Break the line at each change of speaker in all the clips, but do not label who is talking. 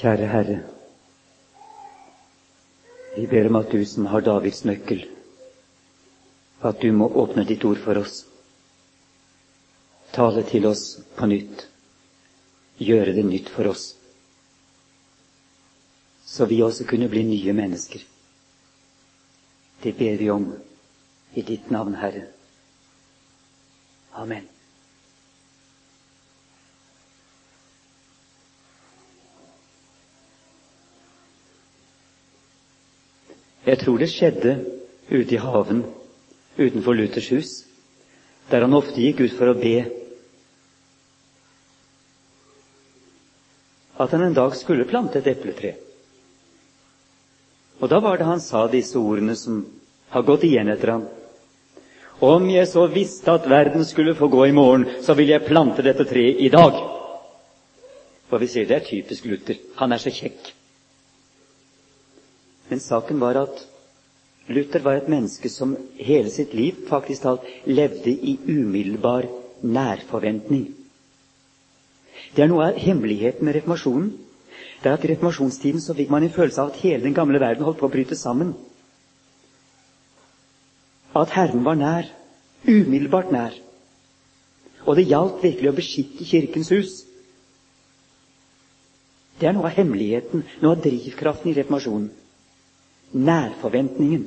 Kjære Herre, vi ber om at du som har Davids nøkkel, at du må åpne ditt ord for oss. Tale til oss på nytt. Gjøre det nytt for oss. Så vi også kunne bli nye mennesker. Det ber vi om i ditt navn, Herre. Amen. Jeg tror det skjedde ute i haven utenfor Luthers hus, der han ofte gikk ut for å be at han en dag skulle plante et epletre. Og da var det han sa disse ordene som har gått igjen etter ham. Om jeg så visste at verden skulle få gå i morgen, så ville jeg plante dette treet i dag. For vi sier det er typisk Luther. Han er så kjekk. Men saken var at Luther var et menneske som hele sitt liv faktisk talt levde i umiddelbar nærforventning. Det er noe av hemmeligheten med reformasjonen. Det er at I reformasjonstiden så fikk man en følelse av at hele den gamle verden holdt på å bryte sammen. At Herren var nær. Umiddelbart nær. Og det gjaldt virkelig å beskytte Kirkens hus. Det er noe av hemmeligheten, noe av drivkraften i reformasjonen nærforventningen.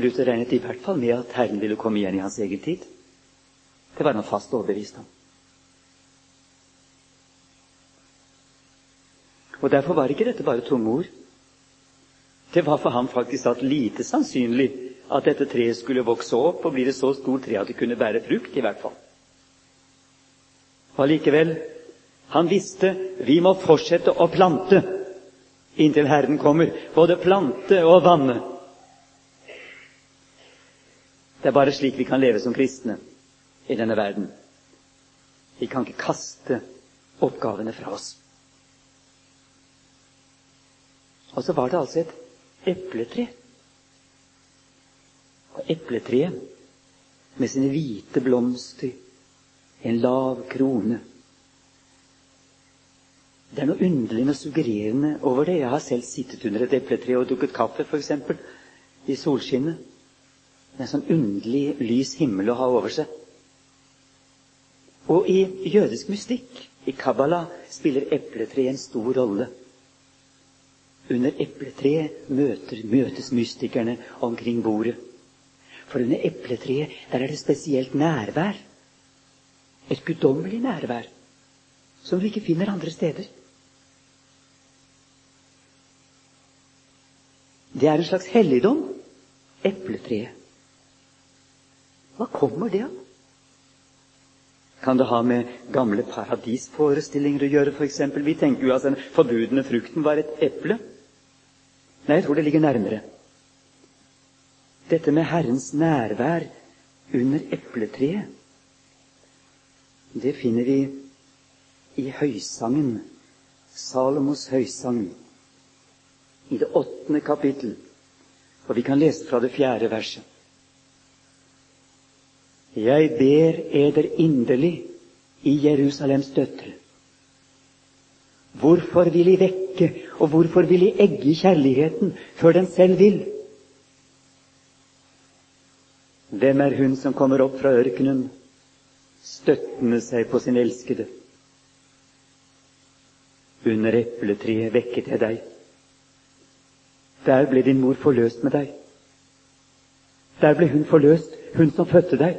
Luther regnet i hvert fall med at Herren ville komme igjen i hans egen tid. Det var han fast overbevist om. Og Derfor var ikke dette bare tomme ord. Det var for ham faktisk at lite sannsynlig at dette treet skulle vokse opp og bli det så stort tre at det kunne bære frukt, i hvert fall. Og Allikevel, han visste vi må fortsette å plante inntil Herren kommer. Både plante og vanne. Det er bare slik vi kan leve som kristne i denne verden. Vi kan ikke kaste oppgavene fra oss. Og så var det altså et epletre. Og epletreet med sine hvite blomster, en lav krone det er noe underlig og suggererende over det. Jeg har selv sittet under et epletre og drukket kaffe, f.eks., i solskinnet. Det er en sånn underlig lys himmel å ha over seg. Og i jødisk mystikk, i Kabbala, spiller epletreet en stor rolle. Under epletreet møter, møtes mystikerne omkring bordet. For under epletreet der er det spesielt nærvær. Et guddommelig nærvær som du ikke finner andre steder. Det er en slags helligdom. Epletreet. Hva kommer det av? Kan det ha med gamle paradisforestillinger å gjøre, f.eks.? Vi tenker jo at den forbudne frukten var et eple. Nei, jeg tror det ligger nærmere. Dette med Herrens nærvær under epletreet, det finner vi i høysangen, Salomos høysang i det åttende kapittel, og vi kan lese fra det fjerde verset. Jeg ber eder inderlig i Jerusalems døtre. Hvorfor vil I vekke, og hvorfor vil I egge kjærligheten før den selv vil? Hvem er hun som kommer opp fra ørkenen, støttende seg på sin elskede? Under epletreet vekket jeg deg. Der ble din mor forløst med deg. Der ble hun forløst, hun som fødte deg.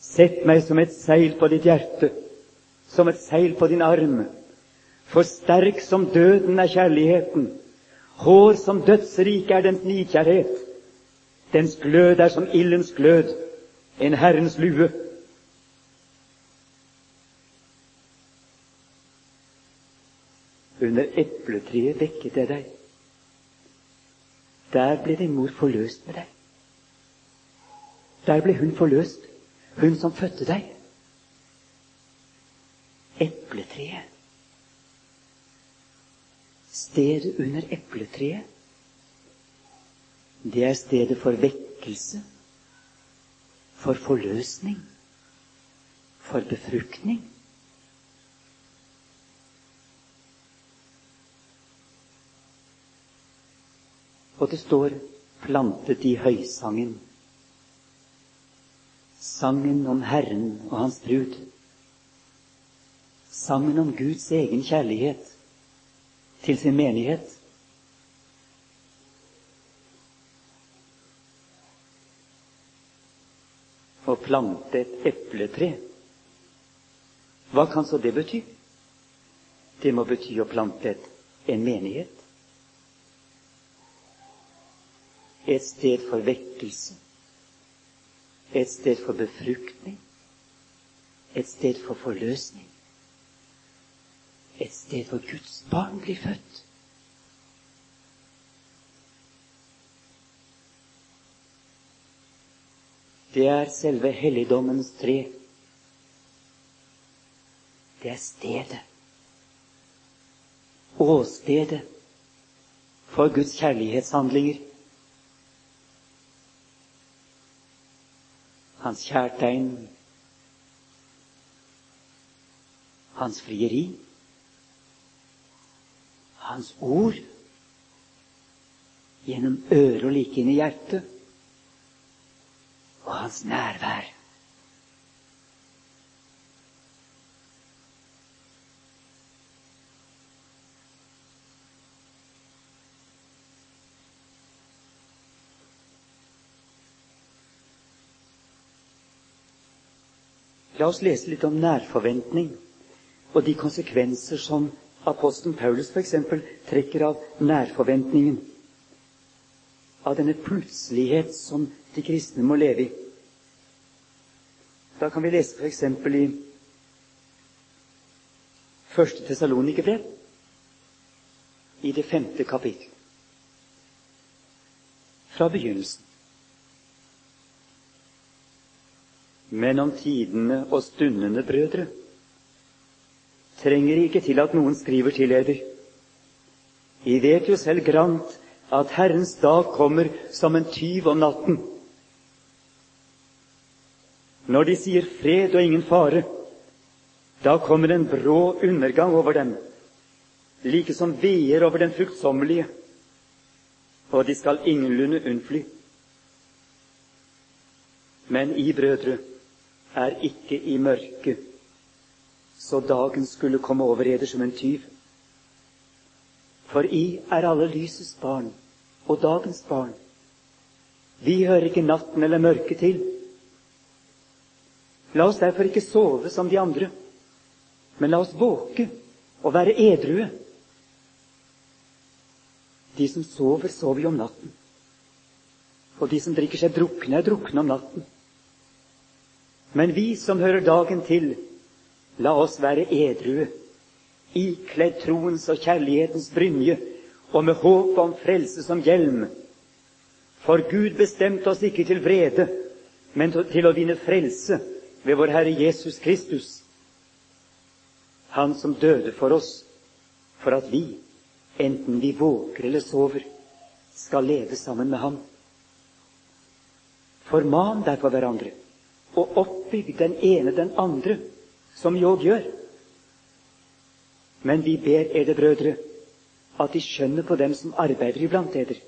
Sett meg som et seil på ditt hjerte, som et seil på din arm. For sterk som døden er kjærligheten, hår som dødsrike er dens nidkjærhet. Dens glød er som ildens glød, en Herrens lue. Under epletreet vekket jeg deg. Der ble din mor forløst med deg. Der ble hun forløst, hun som fødte deg. Epletreet. Stedet under epletreet, det er stedet for vekkelse, for forløsning, for befruktning. Og det står 'plantet i høysangen'. Sangen om Herren og Hans brud. Sangen om Guds egen kjærlighet til sin menighet. Å plante et epletre, hva kan så det bety? Det må bety å plante et, en menighet. Et sted for vekkelse. Et sted for befruktning. Et sted for forløsning. Et sted hvor Guds barn blir født. Det er selve helligdommens tre. Det er stedet. Åstedet for Guds kjærlighetshandlinger. Hans kjærtegn, hans frieri, hans ord. Gjennom øret og like inn i hjertet, og hans nærvær. La oss lese litt om nærforventning og de konsekvenser som apostelen Paulus f.eks. trekker av nærforventningen. Av denne plutselighet som de kristne må leve i. Da kan vi lese f.eks. i første Tesalonikerbrev, i det femte kapittel. Fra begynnelsen. Men om tidene og stundene, brødre, trenger ikke til at noen skriver til dere. I vet jo selv grant at Herrens dag kommer som en tyv om natten. Når de sier fred og ingen fare, da kommer en brå undergang over dem, like som veer over den fruktsommelige, og de skal ingenlunde unnfly. Men I, brødre, er ikke i mørket, så dagen skulle komme over eder som en tyv. For I er alle lysets barn og dagens barn. Vi hører ikke natten eller mørket til. La oss derfor ikke sove som de andre, men la oss våke og være edrue. De som sover, sover jo om natten. Og de som drikker seg drukne, er drukne om natten. Men vi som hører dagen til, la oss være edrue, ikledd troens og kjærlighetens brynje og med håp om frelse som hjelm. For Gud bestemte oss ikke til vrede, men til å vinne frelse ved vår Herre Jesus Kristus. Han som døde for oss, for at vi, enten vi våker eller sover, skal leve sammen med Ham. Forman derfor hverandre og oppbygg den ene den andre, som Jobb gjør. Men vi ber eder brødre, at de skjønner på dem som arbeider iblant eder,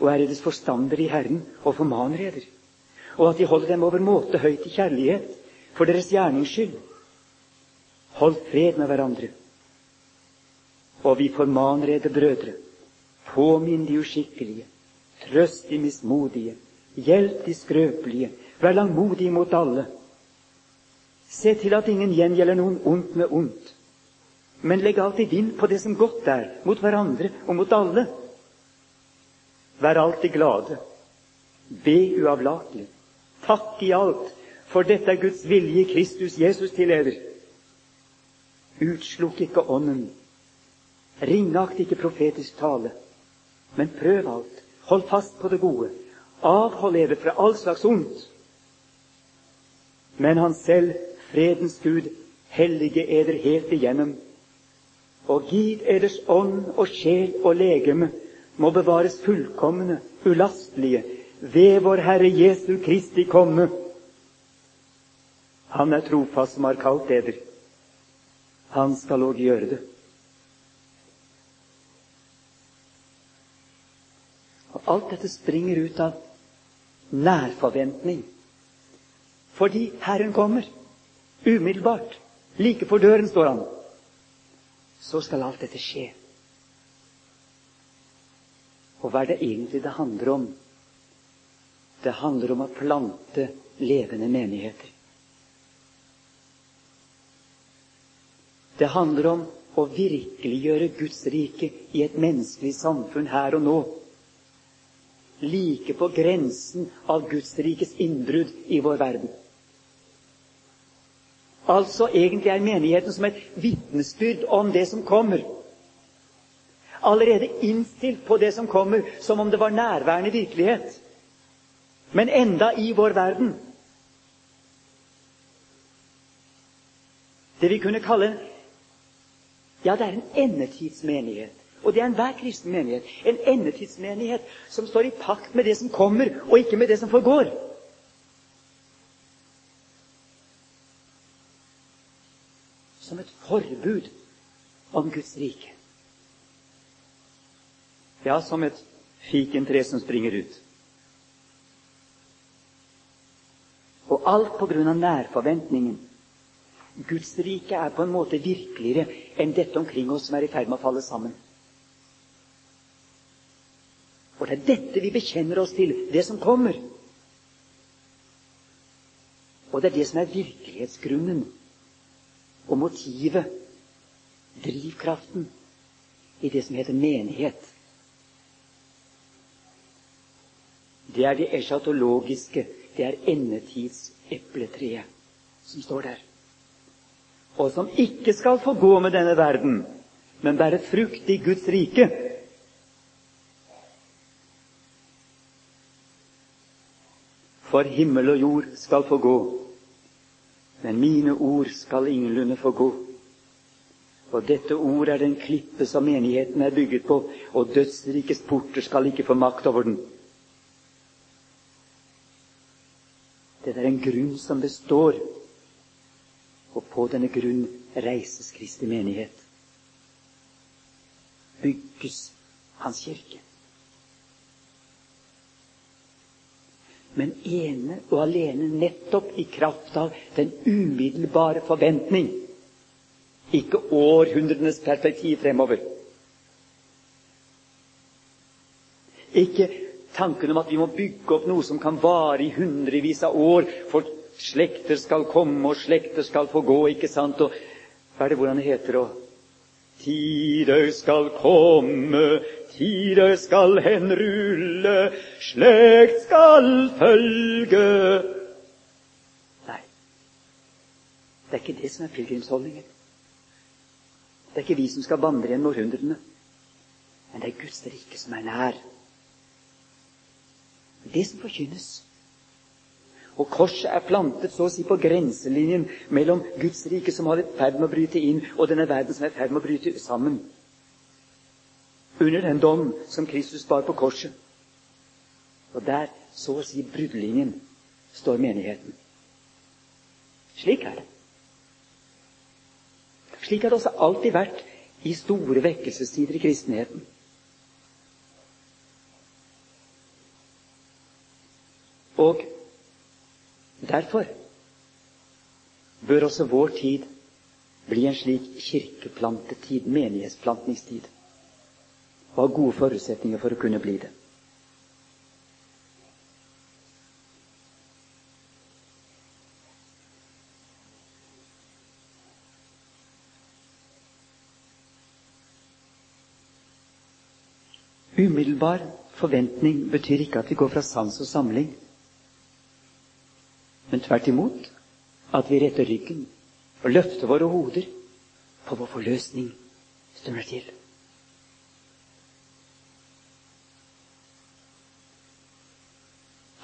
og er deres forstander i Herren og formaner eder, og at de holder dem overmåte høyt i kjærlighet for deres gjernings skyld. Hold fred med hverandre. Og vi formaner eder brødre, påminn de uskikkelige, trøst de mismodige, hjelp de skrøpelige, Vær langmodig mot alle. Se til at ingen gjengjelder noen ondt med ondt, men legg alltid vind på det som godt er, mot hverandre og mot alle. Vær alltid glade. Be uavlatelig. Takk i alt, for dette er Guds vilje Kristus Jesus til eder. Utslukk ikke ånden. Ringakt ikke profetisk tale. Men prøv alt. Hold fast på det gode. Avhold eder fra all slags ondt men han selv, fredens Gud, hellige eder helt igjennom. Og giv eders ånd og sjel og legeme må bevares fullkomne, ulastelige, ved vår Herre Jesu Kristi komme. Han er trofast som har kalt eder. Han skal òg gjøre det. Og Alt dette springer ut av nærforventning. Fordi Herren kommer. Umiddelbart. Like for døren står han. Så skal alt dette skje. Og hva er det egentlig det handler om? Det handler om å plante levende menigheter. Det handler om å virkeliggjøre Guds rike i et menneskelig samfunn her og nå. Like på grensen av Guds rikes innbrudd i vår verden. Altså egentlig er menigheten som et vitnesbyrd om det som kommer. Allerede innstilt på det som kommer, som om det var nærværende virkelighet. Men enda i vår verden. Det vi kunne kalle ja, det er en endetidsmenighet. Og det er enhver kristen menighet. En endetidsmenighet som står i pakt med det som kommer, og ikke med det som forgår. Som et forbud om Guds rike. Ja, som et fikentre som springer ut. Og alt på grunn av nærforventningen Guds rike er på en måte virkeligere enn dette omkring oss som er i ferd med å falle sammen. Og det er dette vi bekjenner oss til, det som kommer. Og det er det som er virkelighetsgrunnen og motivet, drivkraften, i det som heter menighet. Det er det eschatologiske, det er endetidsepletreet som står der og som ikke skal få gå med denne verden, men bære frukt i Guds rike. For himmel og jord skal få gå, men mine ord skal ingenlunde få gå. Og dette ord er den klippe som menigheten er bygget på, og dødsrikets porter skal ikke få makt over den. Dette er en grunn som består, og på denne grunn reises Kristi menighet. Bygges Hans kirke. Men ene og alene nettopp i kraft av den umiddelbare forventning. Ikke århundrenes perspektiv fremover. Ikke tanken om at vi må bygge opp noe som kan vare i hundrevis av år for Slekter skal komme, og slekter skal få gå, ikke sant? Og hva er det hvordan det heter? Og tider skal komme, tider skal henrulle, slekt skal følge Nei, det er ikke det som er pilegrimsholdningen. Det er ikke vi som skal vandre gjennom århundrene, men det er Guds rike som er nær. Det som forkynnes. Og korset er plantet så å si på grenselinjen mellom Guds rike, som er i ferd med å bryte inn, og denne verden som er i ferd med å bryte sammen. Under den dom som Kristus bar på korset. Og der, så å si bruddlinjen, står menigheten. Slik er det. Slik har det også alltid vært i store vekkelsestider i kristenheten. Og Derfor bør også vår tid bli en slik kirkeplantetid, menighetsplantningstid, og har gode forutsetninger for å kunne bli det. Umiddelbar forventning betyr ikke at vi går fra sans og samling men tvert imot at vi retter ryggen og løfter våre hoder på vår forløsning stunder til.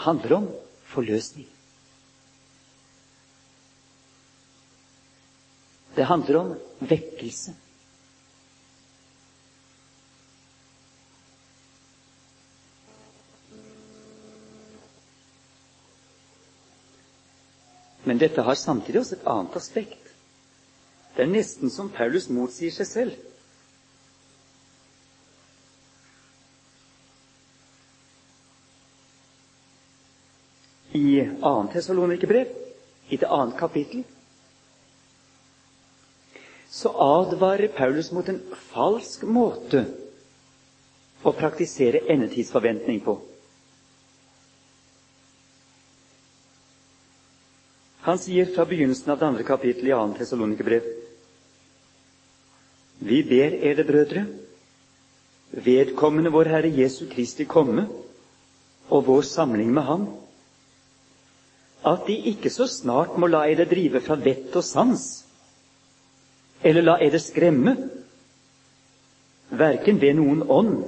Handler om forløsning. Det handler om vekkelse. Men dette har samtidig også et annet aspekt. Det er nesten som Paulus motsier seg selv. Annet Tessalonikerbrev, i det annet kapittel, så advarer Paulus mot en falsk måte å praktisere endetidsforventning på. Han sier fra begynnelsen av det andre kapittelet i 2. Tessalonikerbrev Vi ber ere, brødre, vedkommende vår Herre Jesu Kristi komme og vår samling med Ham, at De ikke så snart må la eder drive fra vett og sans, eller la eder skremme, verken ved noen ånd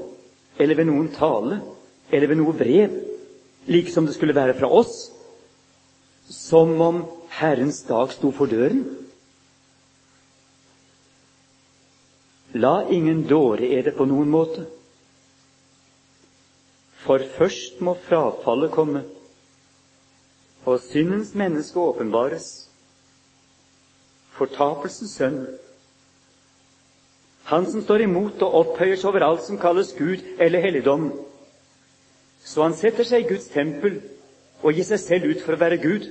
eller ved noen tale eller ved noe brev, like som det skulle være fra oss, som om Herrens dag sto for døren. La ingen dåre eder på noen måte, for først må frafallet komme, og syndens menneske åpenbares, fortapelsens sønn, han som står imot og opphøyer seg over alt som kalles Gud eller helligdom, så han setter seg i Guds tempel og gir seg selv ut for å være Gud.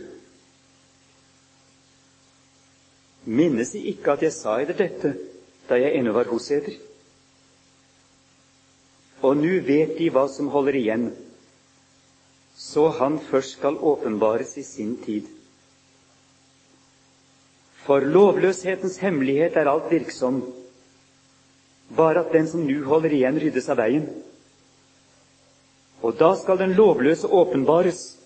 Minnes De ikke at jeg sa eder dette da jeg ennå var hos eder? Og nu vet De hva som holder igjen, så Han først skal åpenbares i sin tid. For lovløshetens hemmelighet er alt virksom, bare at den som nu holder igjen, ryddes av veien. Og da skal den lovløse åpenbares,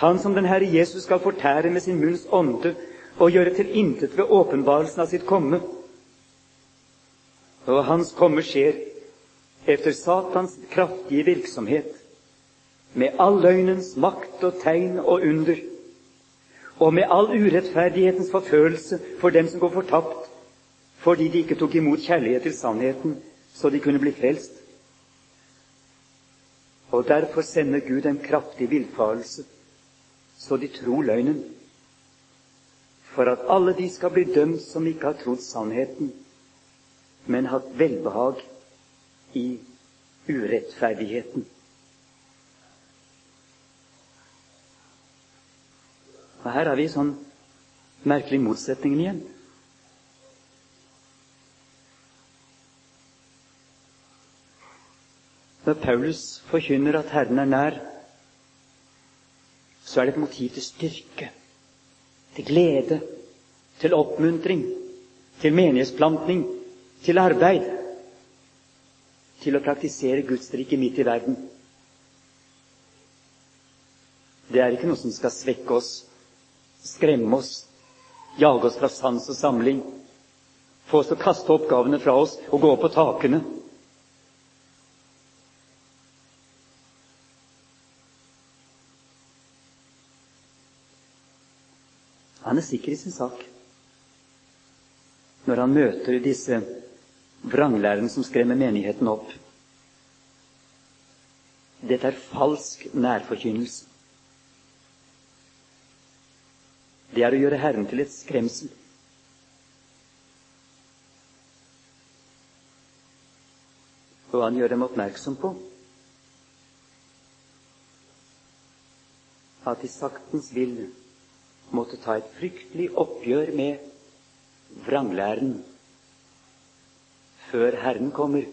han som den Herre Jesus skal fortære med sin munns ånde og gjøre til intet ved åpenbarelsen av sitt komme. Og hans komme skjer efter Satans kraftige virksomhet, med all løgnens makt og tegn og under, og med all urettferdighetens forfølelse for dem som går fortapt, fordi de ikke tok imot kjærlighet til sannheten, så de kunne bli frelst. Og derfor sender Gud en kraftig villfarelse, så de tror løgnen for at alle de skal bli dømt som ikke har trodd sannheten, men hatt velbehag i urettferdigheten. Og Her har vi sånn merkelig motsetningen igjen. Når Paulus forkynner at Herren er nær, så er det et motiv til styrke til glede, til oppmuntring, til menighetsplantning, til arbeid, til å praktisere Guds rike midt i verden. Det er ikke noe som skal svekke oss, skremme oss, jage oss fra sans og samling, få oss til å kaste oppgavene fra oss og gå opp på takene. Han er sikker i sin sak når han møter disse vranglærerne som skremmer menigheten opp. Dette er falsk nærforkynnelse. Det er å gjøre Herren til et skremsel. Og han gjør dem oppmerksom på at de saktens vil måtte ta et fryktelig oppgjør med vranglæren før Herren kommer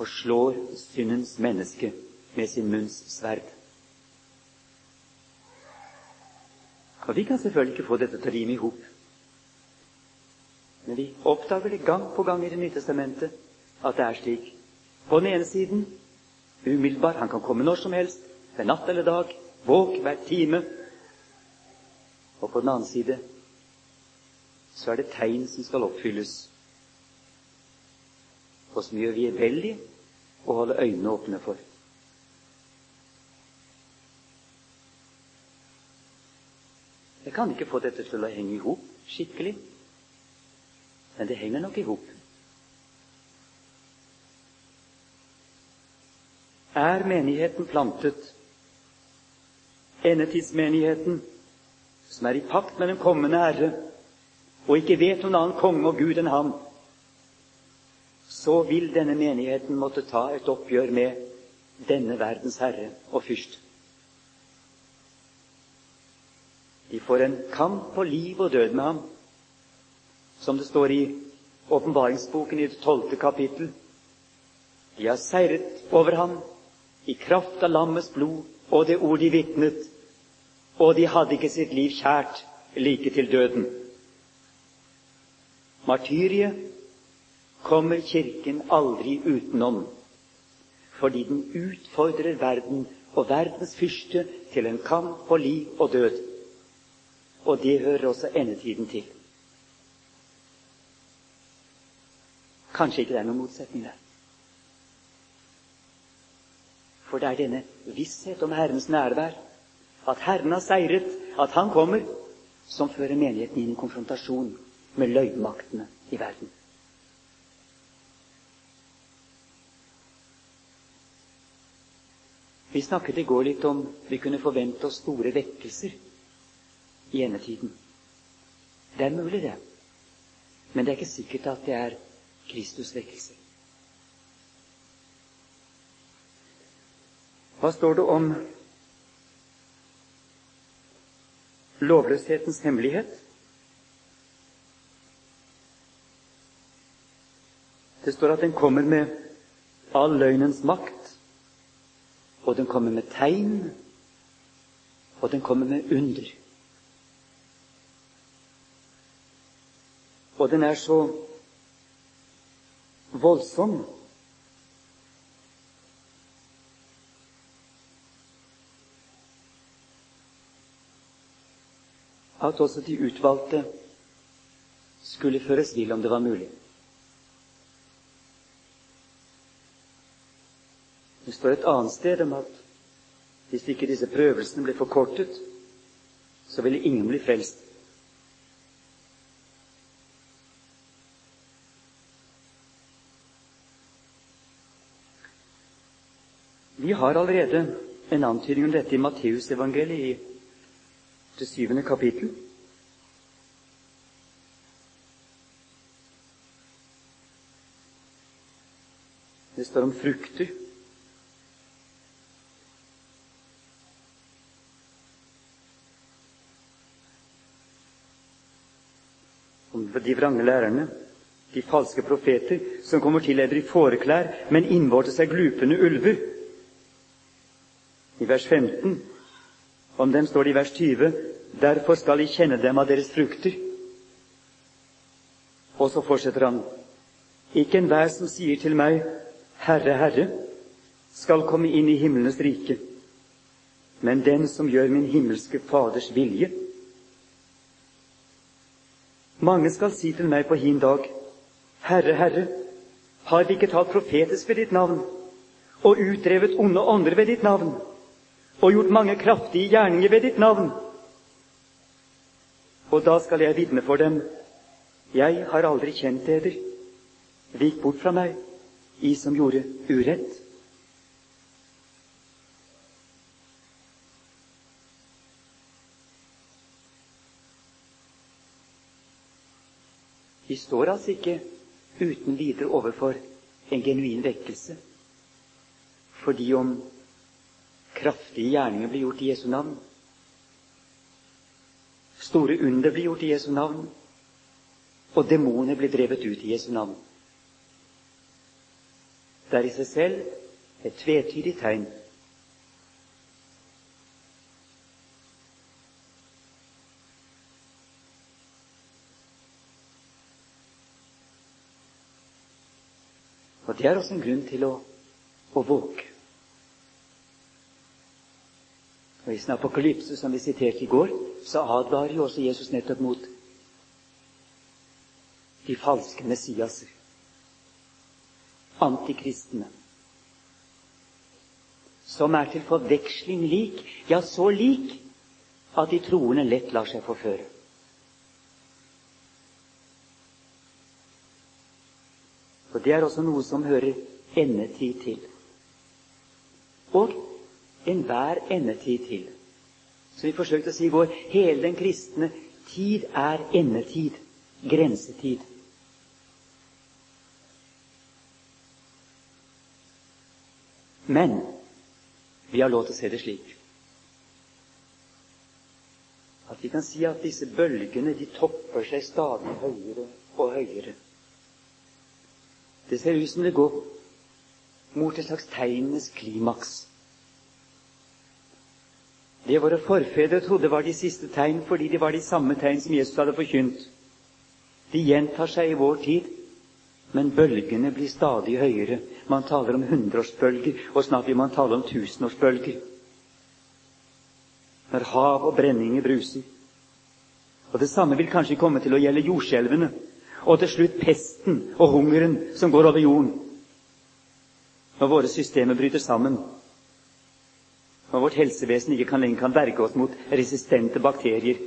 og slår syndens menneske med sin munns sverd. Og Vi kan selvfølgelig ikke få dette til å rime i hop. Men vi oppdager det gang på gang i Det nye testamentet at det er slik. På den ene siden umiddelbar, han kan komme når som helst ved natt eller dag, våk hver time. Og på den annen side så er det tegn som skal oppfylles, og som gjør vi er veldig å holde øynene åpne for. Jeg kan ikke få dette til å henge i hop skikkelig, men det henger nok i hop. Er menigheten plantet endetidsmenigheten, som er i pakt med den kommende Herre, og ikke vet noen annen konge og Gud enn ham, så vil denne menigheten måtte ta et oppgjør med denne verdens herre og fyrst. De får en kamp på liv og død med ham, som det står i åpenbaringsboken i det tolvte kapittel. De har seiret over ham i kraft av lammets blod og det ord de vitnet, og de hadde ikke sitt liv kjært like til døden. Martyriet kommer Kirken aldri utenom, fordi den utfordrer verden og verdens fyrste til en kamp på liv og død. Og det hører også endetiden til. Kanskje ikke det er noen motsetning der. For det er denne visshet om Herrens nærvær, at Herren har seiret, at Han kommer, som fører menigheten inn i konfrontasjon med løgnmaktene i verden. Vi snakket i går litt om vi kunne forvente oss store vekkelser i endetiden. Det er mulig, det. Men det er ikke sikkert at det er Kristus vekkelse. Hva står det om lovløshetens hemmelighet? Det står at den kommer med all løgnens makt, og den kommer med tegn, og den kommer med under. Og den er så voldsom at også de utvalgte skulle føres vill om det var mulig. Det står et annet sted om at hvis ikke disse prøvelsene ble forkortet, så ville ingen bli frelst. Har allerede en antydning om dette i Matteusevangeliet det syvende kapittel. Det står om frukter. Om de vrange lærerne, de falske profeter, som kommer til eller i fåreklær, men innvortes er glupende ulver. I vers 15 om dem står det i vers 20 Derfor skal de kjenne dem av deres frukter. Og så fortsetter han. Ikke enhver som sier til meg, Herre, Herre, skal komme inn i himlenes rike, men den som gjør min himmelske Faders vilje. Mange skal si til meg på hin dag, Herre, Herre, har vi ikke talt profetisk ved ditt navn og utdrevet onde ånder ved ditt navn og gjort mange kraftige gjerninger ved ditt navn? Og da skal jeg vitne for dem. Jeg har aldri kjent eder. Vik bort fra meg, I som gjorde urett. Vi står altså ikke uten videre overfor en genuin vekkelse fordi om kraftige gjerninger blir gjort i Jesu navn, Store under blir gjort i Jesu navn, og demoner blir drevet ut i Jesu navn. Det er i seg selv et tvetydig tegn. Og det er også en grunn til å, å våke. Og I sin apokalypse, som vi siterte i går, så advarer jo også Jesus nettopp mot de falske Messiaser, antikristene, som er til forveksling lik, ja, så lik at de troende lett lar seg forføre. Og det er også noe som hører endetid til. Og enhver endetid til. Så vi forsøkte å si i går hele den kristne tid er endetid, grensetid. Men Vi har lov til å se det slik at vi kan si at disse bølgene de topper seg stadig høyere og høyere. Det ser ut som det går mot et slags tegnenes klimaks. Det våre forfedre trodde var de siste tegn, fordi de var de samme tegn som Jesus hadde forkynt. De gjentar seg i vår tid, men bølgene blir stadig høyere. Man taler om hundreårsbølger, og snart vil man tale om tusenårsbølger når hav og brenninger bruser. Og Det samme vil kanskje komme til å gjelde jordskjelvene, og til slutt pesten og hungeren som går over jorden. Når våre systemer bryter sammen, og vårt helsevesen ikke kan lenger kan berge oss mot resistente bakterier.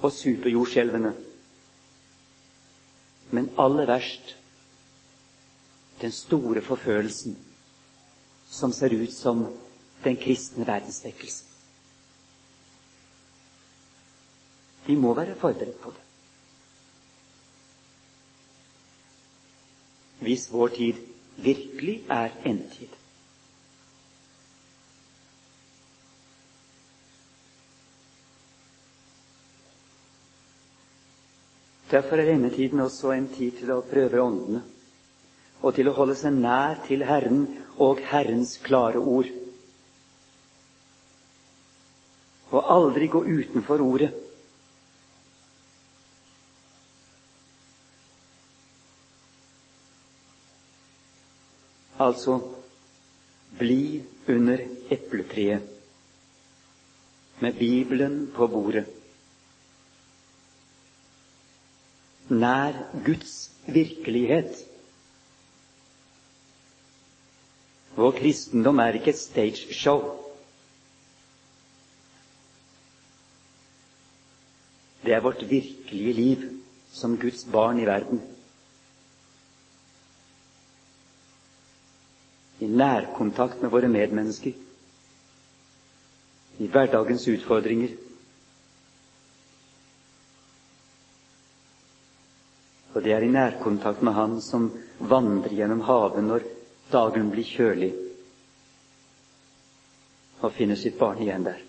Og superjordskjelvene. Men aller verst den store forfølelsen som ser ut som den kristne verdensvekkelsen. Vi må være forberedt på det. Hvis vår tid virkelig er endetid. Derfor er endetiden også en tid til å prøve åndene og til å holde seg nær til Herren og Herrens klare ord. Og aldri gå utenfor ordet. Altså bli under epletreet med Bibelen på bordet. Nær Guds virkelighet. Vår kristendom er ikke et stageshow. Det er vårt virkelige liv som Guds barn i verden. Nærkontakt med våre medmennesker. I hverdagens utfordringer. Og det er i nærkontakt med Han som vandrer gjennom havet når dagen blir kjølig, og finner sitt barn igjen der.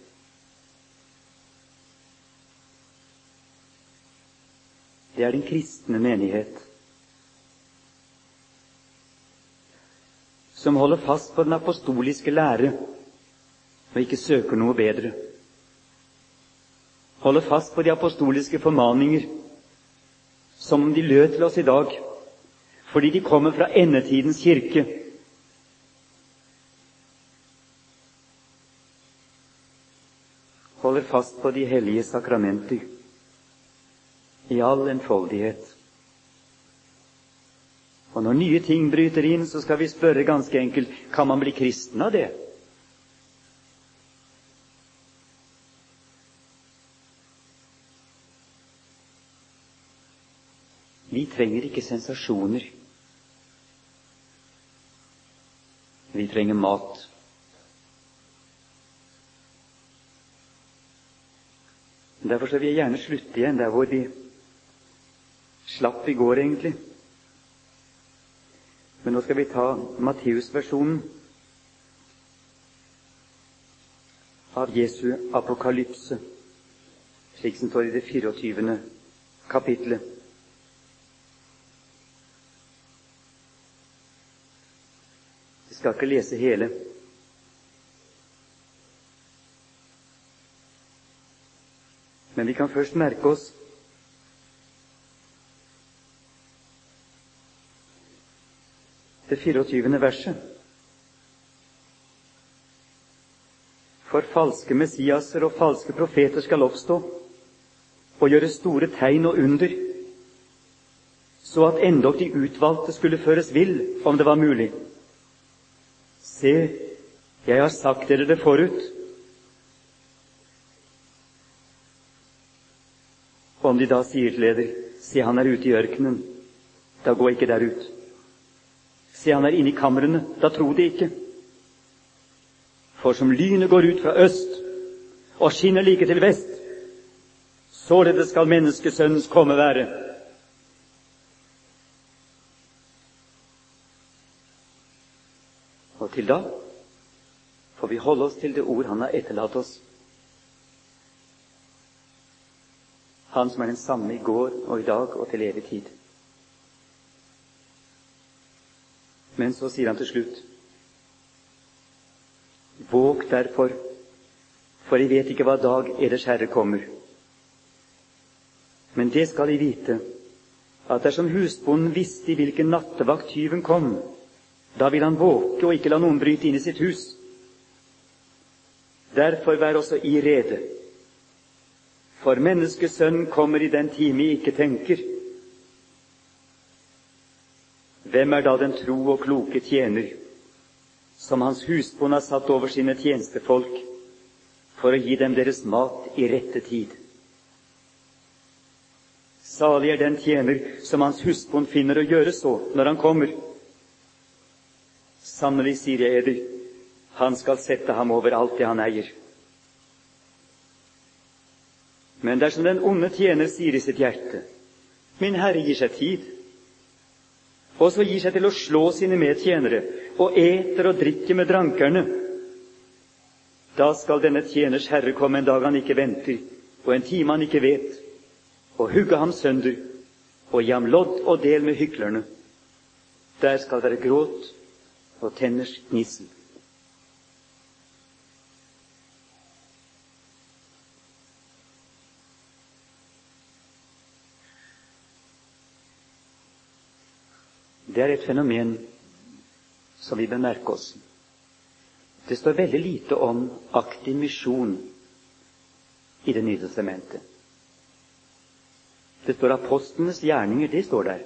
Det er den kristne menighet som holder fast på den apostoliske lære og ikke søker noe bedre. Holder fast på de apostoliske formaninger som om de lød til oss i dag, fordi de kommer fra endetidens kirke holder fast på de hellige sakramenter i all enfoldighet. Og når nye ting bryter inn, så skal vi spørre ganske enkelt kan man bli kristen av det? Vi trenger ikke sensasjoner. Vi trenger mat. Derfor så vil jeg gjerne slutte igjen der hvor vi slapp i går, egentlig. Men nå skal vi ta Matteus-versjonen av Jesu apokalypse, slik som står i det 24. kapitlet. Vi skal ikke lese hele. Men vi kan først merke oss 24. verset. For falske Messiaser og falske profeter skal oppstå og gjøre store tegn og under, så at endog de utvalgte skulle føres vill, om det var mulig. Se, jeg har sagt dere det forut. Om de da sier til leder, se han er ute i ørkenen, da gå ikke der ut. Se han er inne i kamrene, da tro det ikke. For som lynet går ut fra øst og skinner like til vest, således skal menneskesønnens komme være. Og til da får vi holde oss til det ord Han har etterlatt oss. Han som er den samme i går og i dag og til evig tid. Men så sier han til slutt Våg derfor, for jeg vet ikke hva dag eders Herre kommer. Men det skal jeg vite, at dersom husbonden visste i hvilken nattevakt tyven kom, da vil han våke og ikke la noen bryte inn i sitt hus. Derfor vær også i rede, for menneskesønnen kommer i den time jeg ikke tenker. Hvem er da den tro og kloke tjener, som hans husbond har satt over sine tjenestefolk for å gi dem deres mat i rette tid? Salig er den tjener som hans husbond finner å gjøre så når han kommer. Sannelig, sier jeg eder, han skal sette ham over alt det han eier. Men dersom den onde tjener sier i sitt hjerte, Min Herre gir seg tid, og så gir seg til å slå sine medtjenere og eter og drikker med drankerne, da skal denne tjeners herre komme en dag han ikke venter, og en time han ikke vet, og hugge ham sønder og gi ham lodd og del med hyklerne. Der skal være gråt og tenners gnissel. Det er et fenomen som vi bør merke oss. Det står veldig lite om aktiv misjon i Det nye testamentet. Det står apostlenes gjerninger. Det står der.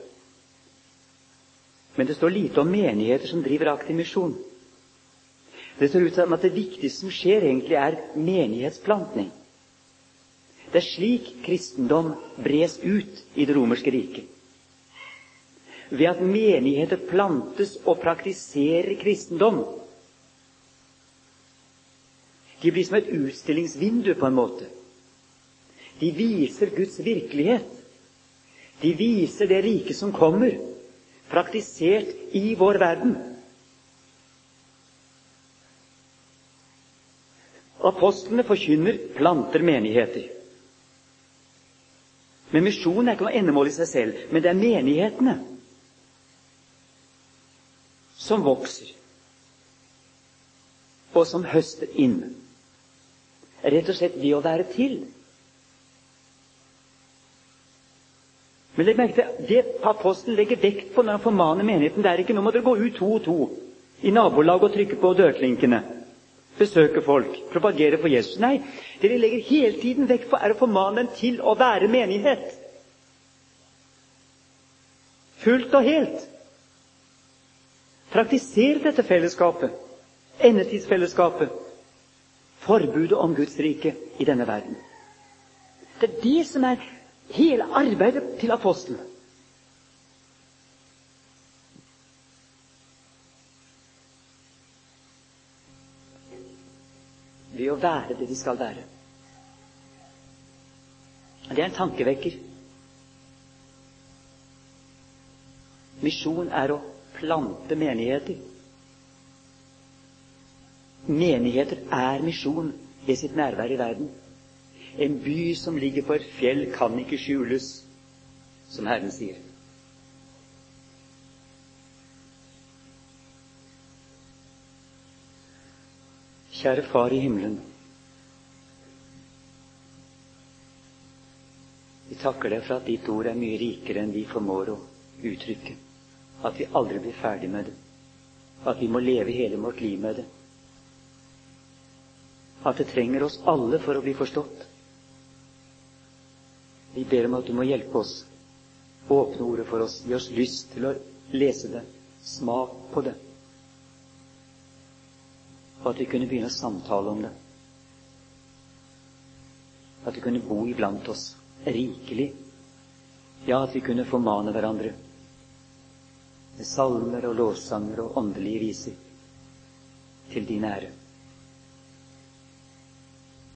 Men det står lite om menigheter som driver aktiv misjon. Det ser ut som at det viktigste som skjer, egentlig er menighetsplantning. Det er slik kristendom bres ut i det romerske riket. Ved at menigheter plantes og praktiserer kristendom. De blir som et utstillingsvindu, på en måte. De viser Guds virkelighet. De viser det riket som kommer praktisert i vår verden. Apostlene forkynner, planter menigheter. Men misjonen er ikke noe endemål i seg selv, men det er menighetene som vokser, og som høster inn. Rett og slett ved å være til. Men legg merke til det apostelen legger vekt på når han formaner menigheten. Det er ikke noe med å gå ut to og to i nabolaget og trykke på dørklinkene, besøke folk, propagere for Jesus. Nei, det de legger hele tiden vekt på, er å formane dem til å være menighet. Fullt og helt. Praktisere dette fellesskapet, endetidsfellesskapet, forbudet om Guds rike i denne verden. Det er det som er hele arbeidet til apostelen. Ved å være det de skal være. Det er en tankevekker. Misjon er å plante menigheter. Menigheter er misjon ved sitt nærvær i verden. En by som ligger på et fjell, kan ikke skjules, som Herren sier. Kjære Far i himmelen. Vi takker deg for at ditt ord er mye rikere enn vi formår å uttrykke. At vi aldri blir ferdig med det. At vi må leve hele vårt liv med det. At det trenger oss alle for å bli forstått. Vi ber om at du må hjelpe oss. Åpne ordet for oss. Gi oss lyst til å lese det. Smak på det. Og at vi kunne begynne å samtale om det. At vi kunne bo iblant oss rikelig. Ja, at vi kunne formane hverandre med salmer og lovsanger og åndelige viser til din ære.